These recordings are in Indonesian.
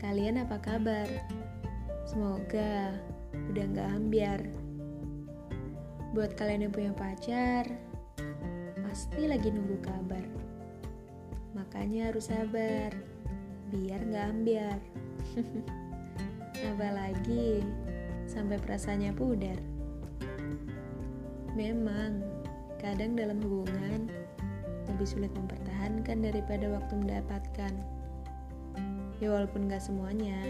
kalian apa kabar? Semoga udah gak ambiar. Buat kalian yang punya pacar, pasti lagi nunggu kabar. Makanya harus sabar, biar gak ambiar. Apalagi sampai perasaannya pudar. Memang, kadang dalam hubungan lebih sulit mempertahankan daripada waktu mendapatkan. Ya walaupun gak semuanya,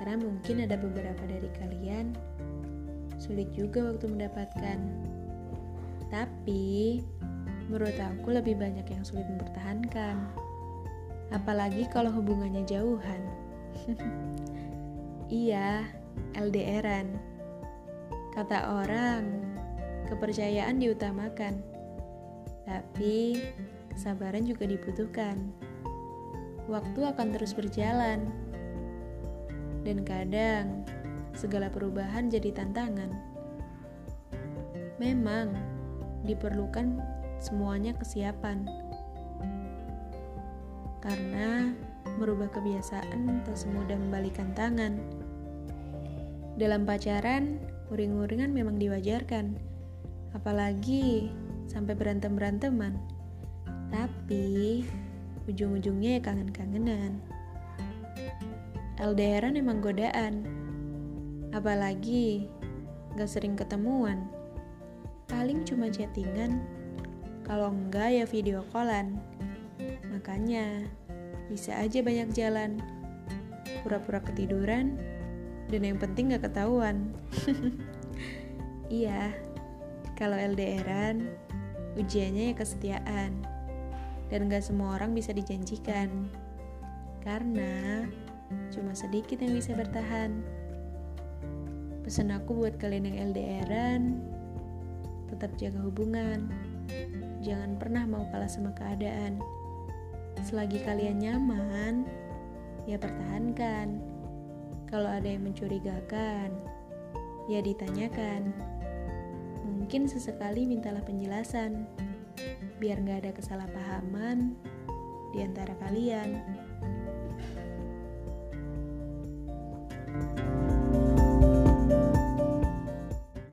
karena mungkin ada beberapa dari kalian sulit juga waktu mendapatkan. Tapi menurut aku lebih banyak yang sulit mempertahankan. Apalagi kalau hubungannya jauhan. iya, LDRan. Kata orang, kepercayaan diutamakan. Tapi kesabaran juga dibutuhkan waktu akan terus berjalan. Dan kadang, segala perubahan jadi tantangan. Memang, diperlukan semuanya kesiapan. Karena merubah kebiasaan tak semudah membalikan tangan. Dalam pacaran, uring-uringan memang diwajarkan. Apalagi sampai berantem-beranteman. Tapi ujung-ujungnya ya kangen-kangenan. LDRan emang godaan, apalagi gak sering ketemuan. Paling cuma chattingan, kalau enggak ya video callan. Makanya bisa aja banyak jalan, pura-pura ketiduran, dan yang penting gak ketahuan. iya, kalau LDRan, ujiannya ya kesetiaan dan gak semua orang bisa dijanjikan karena cuma sedikit yang bisa bertahan. Pesan aku buat kalian yang LDRan, tetap jaga hubungan. Jangan pernah mau kalah sama keadaan. Selagi kalian nyaman, ya pertahankan. Kalau ada yang mencurigakan, ya ditanyakan. Mungkin sesekali mintalah penjelasan biar nggak ada kesalahpahaman di antara kalian.